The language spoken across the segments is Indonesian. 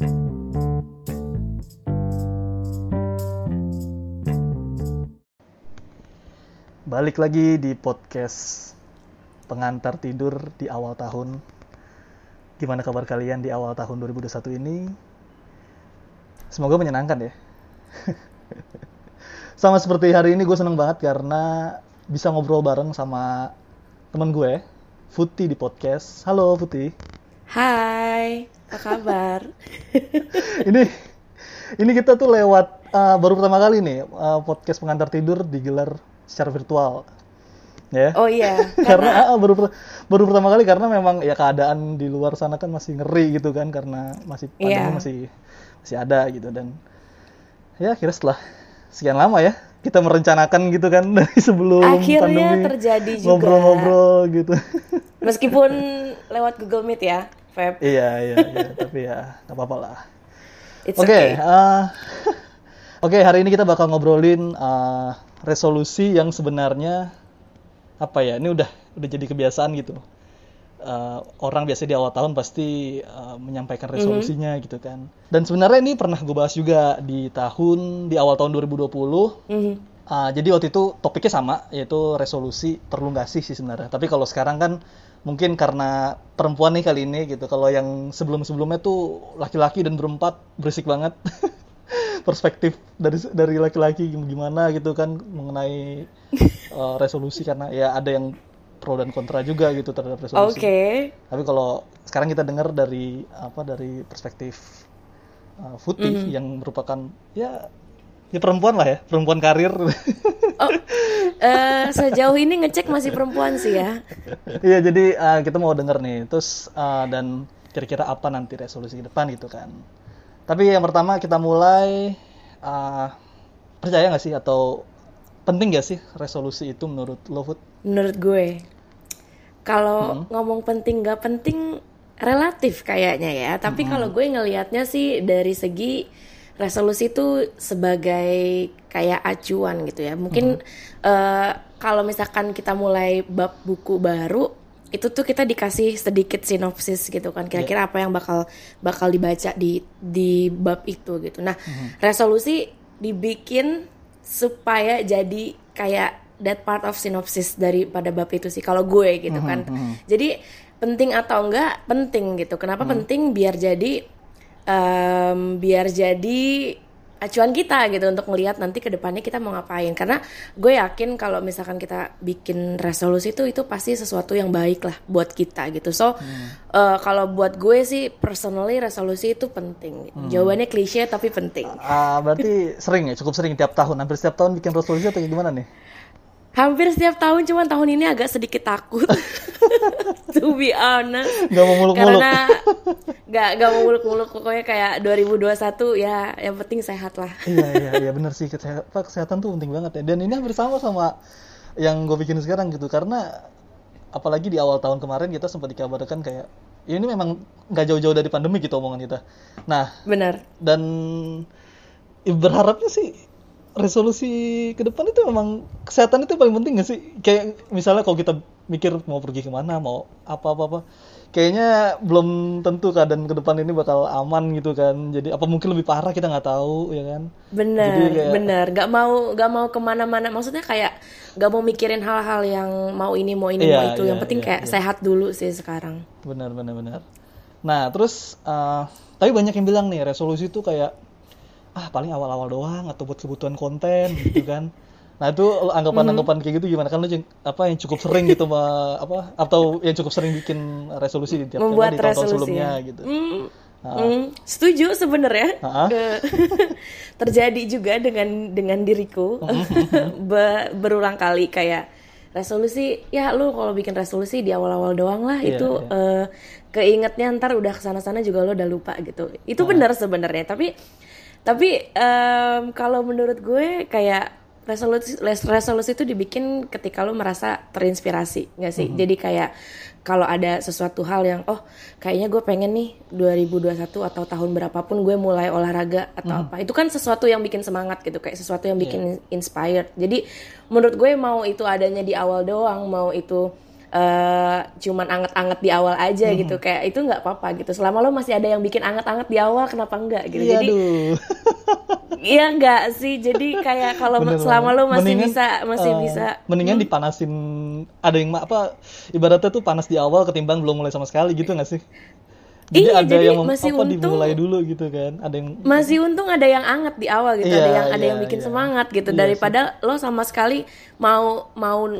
Balik lagi di podcast pengantar tidur di awal tahun. Gimana kabar kalian di awal tahun 2021 ini? Semoga menyenangkan ya. sama seperti hari ini gue seneng banget karena bisa ngobrol bareng sama temen gue, Futi di podcast. Halo Futi. Hai, apa kabar? ini ini kita tuh lewat uh, baru pertama kali nih uh, podcast pengantar tidur digelar secara virtual. Ya. Oh iya. karena, karena baru baru pertama kali karena memang ya keadaan di luar sana kan masih ngeri gitu kan karena masih pandemi yeah. masih masih ada gitu dan ya kira setelah sekian lama ya kita merencanakan gitu kan dari sebelum akhirnya pandemi terjadi juga ngobrol-ngobrol gitu meskipun lewat Google Meet ya Feb iya iya, iya. tapi ya nggak apa-apa lah oke okay, okay. uh, oke okay, hari ini kita bakal ngobrolin uh, resolusi yang sebenarnya apa ya ini udah udah jadi kebiasaan gitu uh, orang biasa di awal tahun pasti uh, menyampaikan mhm. resolusinya mm-hmm. gitu kan dan sebenarnya ini pernah gue bahas juga di tahun di awal tahun 2020 mm-hmm. uh, jadi waktu itu topiknya sama yaitu resolusi perlu nggak sih sih sebenarnya tapi kalau sekarang kan mungkin karena perempuan nih kali ini gitu kalau yang sebelum sebelumnya tuh laki-laki dan berempat berisik banget perspektif dari dari laki-laki gimana gitu kan mengenai uh, resolusi karena ya ada yang pro dan kontra juga gitu terhadap resolusi. Oke. Okay. Tapi kalau sekarang kita dengar dari apa dari perspektif uh, Futi mm -hmm. yang merupakan ya ya perempuan lah ya, perempuan karir. Oh, uh, sejauh ini ngecek masih perempuan sih ya. Iya, jadi uh, kita mau denger nih, terus uh, dan kira-kira apa nanti resolusi ke depan gitu kan. Tapi yang pertama kita mulai uh, percaya nggak sih atau penting nggak sih resolusi itu menurut lo Food? Menurut gue, kalau hmm. ngomong penting nggak penting relatif kayaknya ya. Tapi hmm. kalau gue ngelihatnya sih dari segi resolusi itu sebagai kayak acuan gitu ya. Mungkin hmm. uh, kalau misalkan kita mulai bab buku baru itu tuh kita dikasih sedikit sinopsis gitu kan kira-kira yeah. apa yang bakal bakal dibaca di di bab itu gitu nah mm-hmm. resolusi dibikin supaya jadi kayak that part of sinopsis daripada bab itu sih kalau gue gitu mm-hmm. kan mm-hmm. jadi penting atau enggak penting gitu kenapa mm-hmm. penting biar jadi um, biar jadi acuan kita gitu untuk melihat nanti ke depannya kita mau ngapain. Karena gue yakin kalau misalkan kita bikin resolusi itu itu pasti sesuatu yang baik lah buat kita gitu. So hmm. uh, kalau buat gue sih personally resolusi itu penting. Hmm. jawabannya klise tapi penting. Uh, berarti sering ya? Cukup sering tiap tahun? Hampir setiap tahun bikin resolusi atau gimana nih hampir setiap tahun cuman tahun ini agak sedikit takut. To be honest. Gak mau muluk-muluk. Karena gak, gak mau muluk-muluk. Pokoknya kayak 2021 ya yang penting sehat lah. Iya iya iya bener sih. Kesehatan, kesehatan tuh penting banget ya. Dan ini hampir sama sama yang gue bikin sekarang gitu. Karena apalagi di awal tahun kemarin kita sempat dikabarkan kayak ya ini memang nggak jauh-jauh dari pandemi gitu omongan kita. Nah benar dan ya berharapnya sih resolusi ke depan itu memang kesehatan itu paling penting gak sih? Kayak misalnya kalau kita mikir mau pergi ke mana, mau apa-apa apa, kayaknya belum tentu keadaan ke depan ini bakal aman gitu kan. Jadi apa mungkin lebih parah kita nggak tahu ya kan? Bener, kayak, bener. Gak mau gak mau ke mana-mana. Maksudnya kayak gak mau mikirin hal-hal yang mau ini mau ini iya, mau itu. Iya, yang penting iya, kayak iya. sehat dulu sih sekarang. Bener, bener, bener. Nah terus, uh, tapi banyak yang bilang nih resolusi itu kayak ah paling awal-awal doang atau buat kebutuhan konten gitu kan nah itu anggapan-anggapan kayak gitu gimana kan lu apa yang cukup sering gitu ma, apa atau yang cukup sering bikin resolusi di tiap Membuat di tahun-tahun sebelumnya ya? gitu mm. Nah. Mm, setuju sebenarnya terjadi juga dengan dengan diriku Be, berulang kali kayak resolusi ya lu kalau bikin resolusi di awal-awal doang lah yeah, itu yeah. Uh, keingetnya ntar udah ke sana-sana juga lo udah lupa gitu itu uh. benar sebenarnya tapi tapi um, kalau menurut gue kayak resolusi resolusi itu dibikin ketika lo merasa terinspirasi nggak sih? Mm -hmm. Jadi kayak kalau ada sesuatu hal yang oh kayaknya gue pengen nih 2021 atau tahun berapapun gue mulai olahraga atau mm. apa itu kan sesuatu yang bikin semangat gitu kayak sesuatu yang bikin yeah. inspired jadi menurut gue mau itu adanya di awal doang mau itu uh, cuman anget-anget di awal aja hmm. gitu kayak itu nggak apa-apa gitu selama lo masih ada yang bikin anget-anget di awal kenapa enggak gitu iya, jadi iya enggak sih jadi kayak kalau selama lo masih mendingan, bisa masih uh, bisa mendingan hmm. dipanasin ada yang apa ibaratnya tuh panas di awal ketimbang belum mulai sama sekali gitu nggak sih jadi iya, ada jadi yang masih apa, untung dimulai dulu gitu kan. Ada yang masih untung ada yang anget di awal gitu, iya, ada yang iya, ada yang bikin iya. semangat gitu iya daripada sih. lo sama sekali mau mau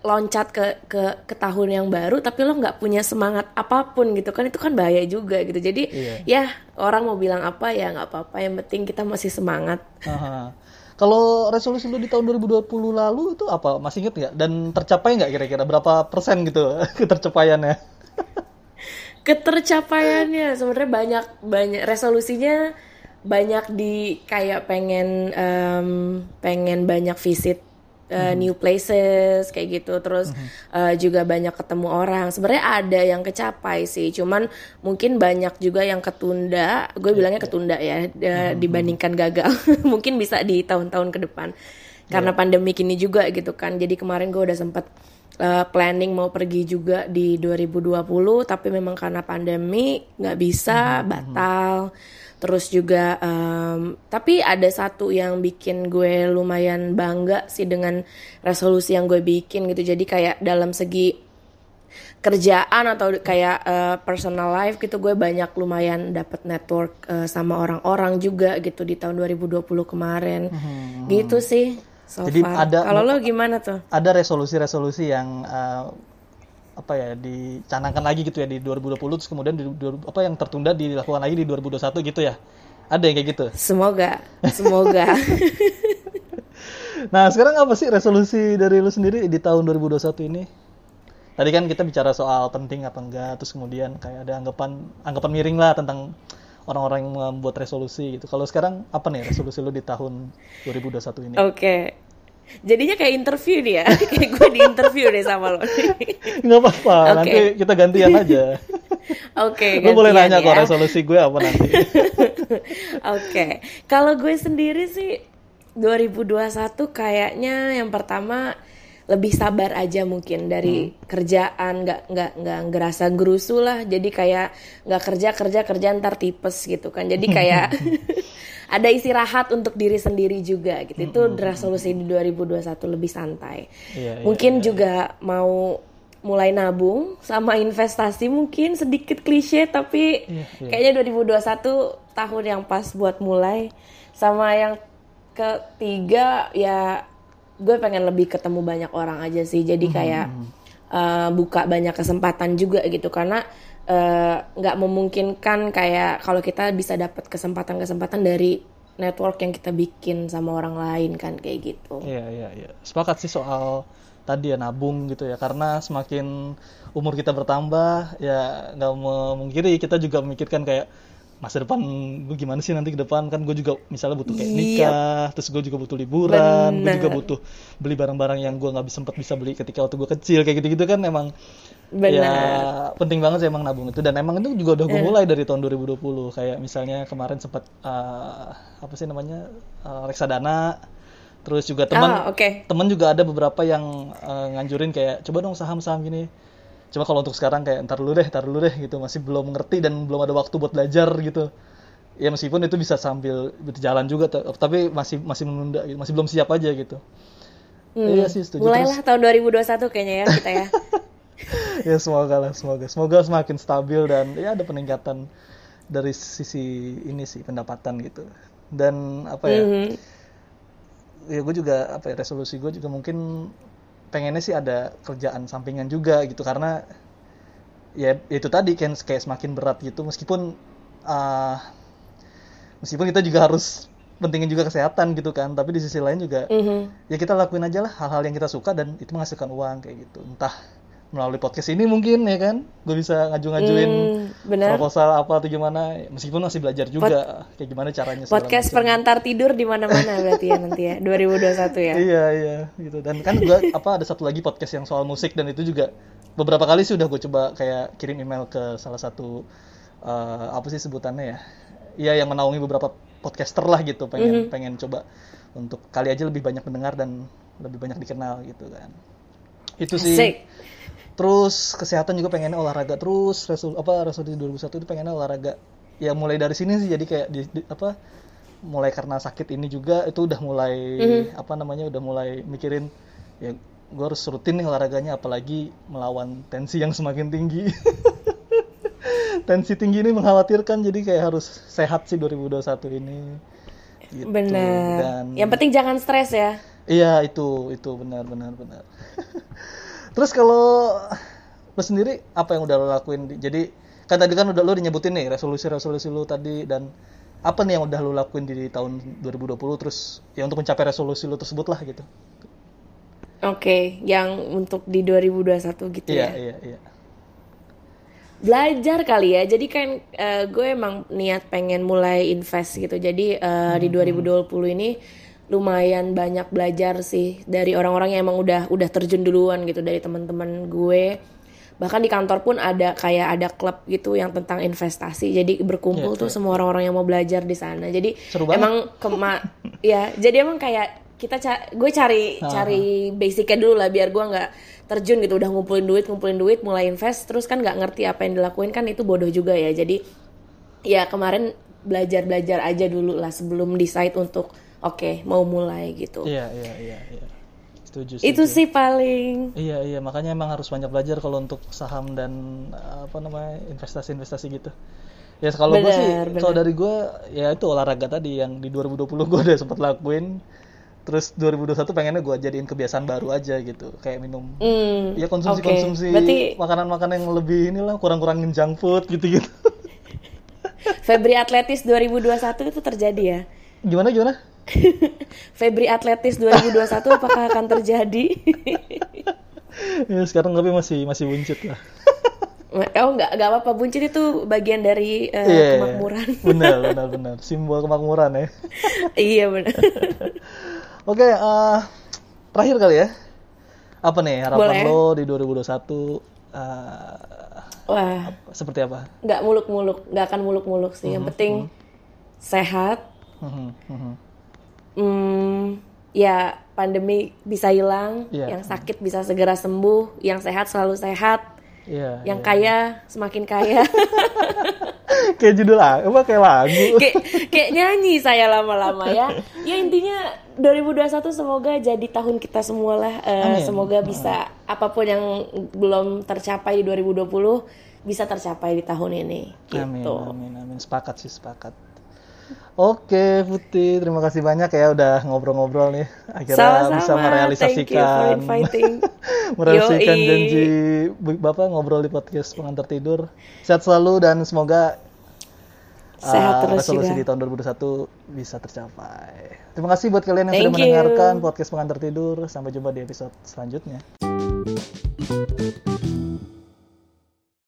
loncat ke ke ke tahun yang baru tapi lo nggak punya semangat apa pun gitu kan itu kan bahaya juga gitu. Jadi iya. ya orang mau bilang apa ya nggak apa-apa yang penting kita masih semangat. Aha. kalau resolusi lo di tahun 2020 lalu itu apa? Masih inget nggak? Dan tercapai nggak kira-kira? Berapa persen gitu ketercapaiannya? Ketercapaiannya sebenarnya banyak banyak resolusinya banyak di kayak pengen um, pengen banyak visit uh, new places kayak gitu. Terus mm-hmm. uh, juga banyak ketemu orang. Sebenarnya ada yang kecapai sih. Cuman mungkin banyak juga yang ketunda. Gue bilangnya ketunda ya mm-hmm. dibandingkan gagal. Mungkin bisa di tahun-tahun ke depan. Karena yeah. pandemi ini juga gitu kan. Jadi kemarin gue udah sempet uh, planning mau pergi juga di 2020 tapi memang karena pandemi nggak bisa hmm. batal terus juga um, tapi ada satu yang bikin gue lumayan bangga sih dengan resolusi yang gue bikin gitu jadi kayak dalam segi kerjaan atau kayak uh, personal life gitu gue banyak lumayan dapat network uh, sama orang-orang juga gitu di tahun 2020 kemarin hmm. gitu sih So Jadi far. ada kalau lo gimana tuh? Ada resolusi-resolusi yang uh, apa ya dicanangkan lagi gitu ya di 2020 terus kemudian di, di, apa yang tertunda dilakukan lagi di 2021 gitu ya. Ada yang kayak gitu? Semoga, semoga. nah, sekarang apa sih resolusi dari lu sendiri di tahun 2021 ini? Tadi kan kita bicara soal penting apa enggak, terus kemudian kayak ada anggapan anggapan miring lah tentang orang-orang yang membuat resolusi gitu. Kalau sekarang apa nih resolusi lu di tahun 2021 ini? Oke. Okay. Jadinya kayak interview nih ya, kayak gue di interview deh sama lo. Gak apa-apa, okay. nanti kita gantian aja. Oke. Okay, lu boleh nanya ya. kok resolusi gue apa nanti. Oke, okay. kalau gue sendiri sih 2021 kayaknya yang pertama lebih sabar aja mungkin dari hmm. kerjaan nggak nggak nggak ngerasa gerusu lah jadi kayak nggak kerja kerja kerja ntar tipes gitu kan jadi kayak ada istirahat untuk diri sendiri juga gitu itu hmm. resolusi di 2021 lebih santai yeah, iya, mungkin yeah, juga yeah. mau mulai nabung sama investasi mungkin sedikit klise tapi yeah, yeah. kayaknya 2021 tahun yang pas buat mulai sama yang ketiga ya gue pengen lebih ketemu banyak orang aja sih jadi hmm, kayak uh, buka banyak kesempatan juga gitu karena eh, nggak uh, memungkinkan kayak kalau kita bisa dapat kesempatan-kesempatan dari network yang kita bikin sama orang lain kan kayak gitu. Iya iya iya. Sepakat sih soal tadi ya nabung gitu ya karena semakin umur kita bertambah ya nggak memungkiri kita juga memikirkan kayak masa depan gue gimana sih nanti ke depan kan gue juga misalnya butuh kayak nikah yep. terus gue juga butuh liburan gue juga butuh beli barang-barang yang gue nggak sempat bisa beli ketika waktu gue kecil kayak gitu-gitu kan emang Bener. ya penting banget sih emang nabung itu dan emang itu juga udah gue mulai dari tahun 2020 kayak misalnya kemarin sempat uh, apa sih namanya uh, reksadana terus juga teman oh, okay. teman juga ada beberapa yang uh, nganjurin kayak coba dong saham-saham gini cuma kalau untuk sekarang kayak ntar dulu deh ntar dulu deh gitu. Masih belum ngerti dan belum ada waktu buat belajar gitu. Ya meskipun itu bisa sambil berjalan juga tapi masih masih menunda gitu. masih belum siap aja gitu. Hmm. iya sih setuju mulailah Terus, tahun 2021 kayaknya ya kita ya. Ya semoga lah semoga. Semoga semakin stabil dan ya ada peningkatan dari sisi ini sih pendapatan gitu. Dan apa ya? Mm -hmm. ya gue juga apa ya resolusi gue juga mungkin pengennya sih ada kerjaan sampingan juga gitu karena ya itu tadi kan kayak semakin berat gitu meskipun uh, meskipun kita juga harus pentingin juga kesehatan gitu kan tapi di sisi lain juga mm -hmm. ya kita lakuin aja lah hal-hal yang kita suka dan itu menghasilkan uang kayak gitu entah melalui podcast ini mungkin ya kan? Gue bisa ngaju-ngajuin hmm, proposal apa atau gimana. Meskipun masih belajar juga Pod kayak gimana caranya podcast pengantar tidur di mana-mana berarti ya nanti ya 2021 ya. Iya iya gitu. Dan kan gue apa ada satu lagi podcast yang soal musik dan itu juga beberapa kali sih udah gue coba kayak kirim email ke salah satu uh, apa sih sebutannya ya? Iya yang menaungi beberapa podcaster lah gitu pengen mm -hmm. pengen coba untuk kali aja lebih banyak mendengar dan lebih banyak dikenal gitu kan. Itu sih. Asik terus kesehatan juga pengennya olahraga terus resul apa resolusi 2001 itu pengennya olahraga. Ya mulai dari sini sih jadi kayak di, di, apa mulai karena sakit ini juga itu udah mulai mm-hmm. apa namanya udah mulai mikirin ya gue harus rutin nih olahraganya apalagi melawan tensi yang semakin tinggi. Tensi tinggi ini mengkhawatirkan jadi kayak harus sehat sih 2021 ini. Gitu. benar Dan, yang penting jangan stres ya. Iya itu itu benar benar benar terus kalau lo sendiri apa yang udah lo lakuin jadi kan tadi kan udah lo dinyebutin nih resolusi resolusi lo tadi dan apa nih yang udah lo lakuin di tahun 2020 terus ya untuk mencapai resolusi lo tersebut lah gitu Oke, okay, yang untuk di 2021 gitu iya, ya. Iya, iya, Belajar kali ya. Jadi kan uh, gue emang niat pengen mulai invest gitu. Jadi uh, hmm. di 2020 ini lumayan banyak belajar sih dari orang-orang yang emang udah udah terjun duluan gitu dari teman-teman gue. Bahkan di kantor pun ada kayak ada klub gitu yang tentang investasi. Jadi berkumpul yeah, tuh yeah. semua orang-orang yang mau belajar di sana. Jadi emang kema ya jadi emang kayak kita ca gue cari uh -huh. cari basicnya dulu lah biar gue nggak terjun gitu. Udah ngumpulin duit ngumpulin duit mulai invest terus kan nggak ngerti apa yang dilakuin kan itu bodoh juga ya. Jadi ya kemarin belajar belajar aja dulu lah sebelum decide untuk oke okay, mau mulai gitu iya iya iya, iya setuju, setuju. Itu sih paling. Iya iya makanya emang harus banyak belajar kalau untuk saham dan apa namanya investasi-investasi gitu. Ya kalau gue sih kalau dari gue ya itu olahraga tadi yang di 2020 gue udah sempat lakuin. Terus 2021 pengennya gue jadiin kebiasaan baru aja gitu, kayak minum, mm, ya konsumsi-konsumsi okay. makanan-makanan yang lebih inilah kurang-kurangin junk food gitu-gitu. Febri Atletis 2021 itu terjadi ya? Gimana gimana? Febri Atletis 2021 apakah akan terjadi? ya, sekarang tapi masih masih buncit lah. Oh nggak nggak apa-apa buncit itu bagian dari uh, eh, yeah, kemakmuran. benar benar benar simbol kemakmuran ya. iya benar. Oke okay, uh, eh, terakhir kali ya apa nih harapan Boleh. lo di 2021 uh, eh, Wah seperti apa? Nggak muluk-muluk nggak akan muluk-muluk sih. Mm -hmm. Yang mhm, penting mm -hmm. sehat. Mm -hmm hmm, ya pandemi bisa hilang, yeah. yang sakit bisa segera sembuh, yang sehat selalu sehat, yeah, yang yeah. kaya semakin kaya. kayak judul apa kayak lagu. kayak, kayak nyanyi saya lama-lama ya. Ya intinya 2021 semoga jadi tahun kita semua lah. Uh, semoga bisa apa pun yang belum tercapai di 2020 bisa tercapai di tahun ini. Gitu. Amin, amin, amin. Sepakat sih, sepakat. Oke Putih, terima kasih banyak ya udah ngobrol-ngobrol nih. Akhirnya Sama-sama. bisa merealisasikan merealisasikan janji Bapak ngobrol di podcast pengantar tidur. Sehat selalu dan semoga Sehat uh, resolusi juga. di tahun 2021 bisa tercapai. Terima kasih buat kalian yang Thank sudah you. mendengarkan podcast pengantar tidur. Sampai jumpa di episode selanjutnya.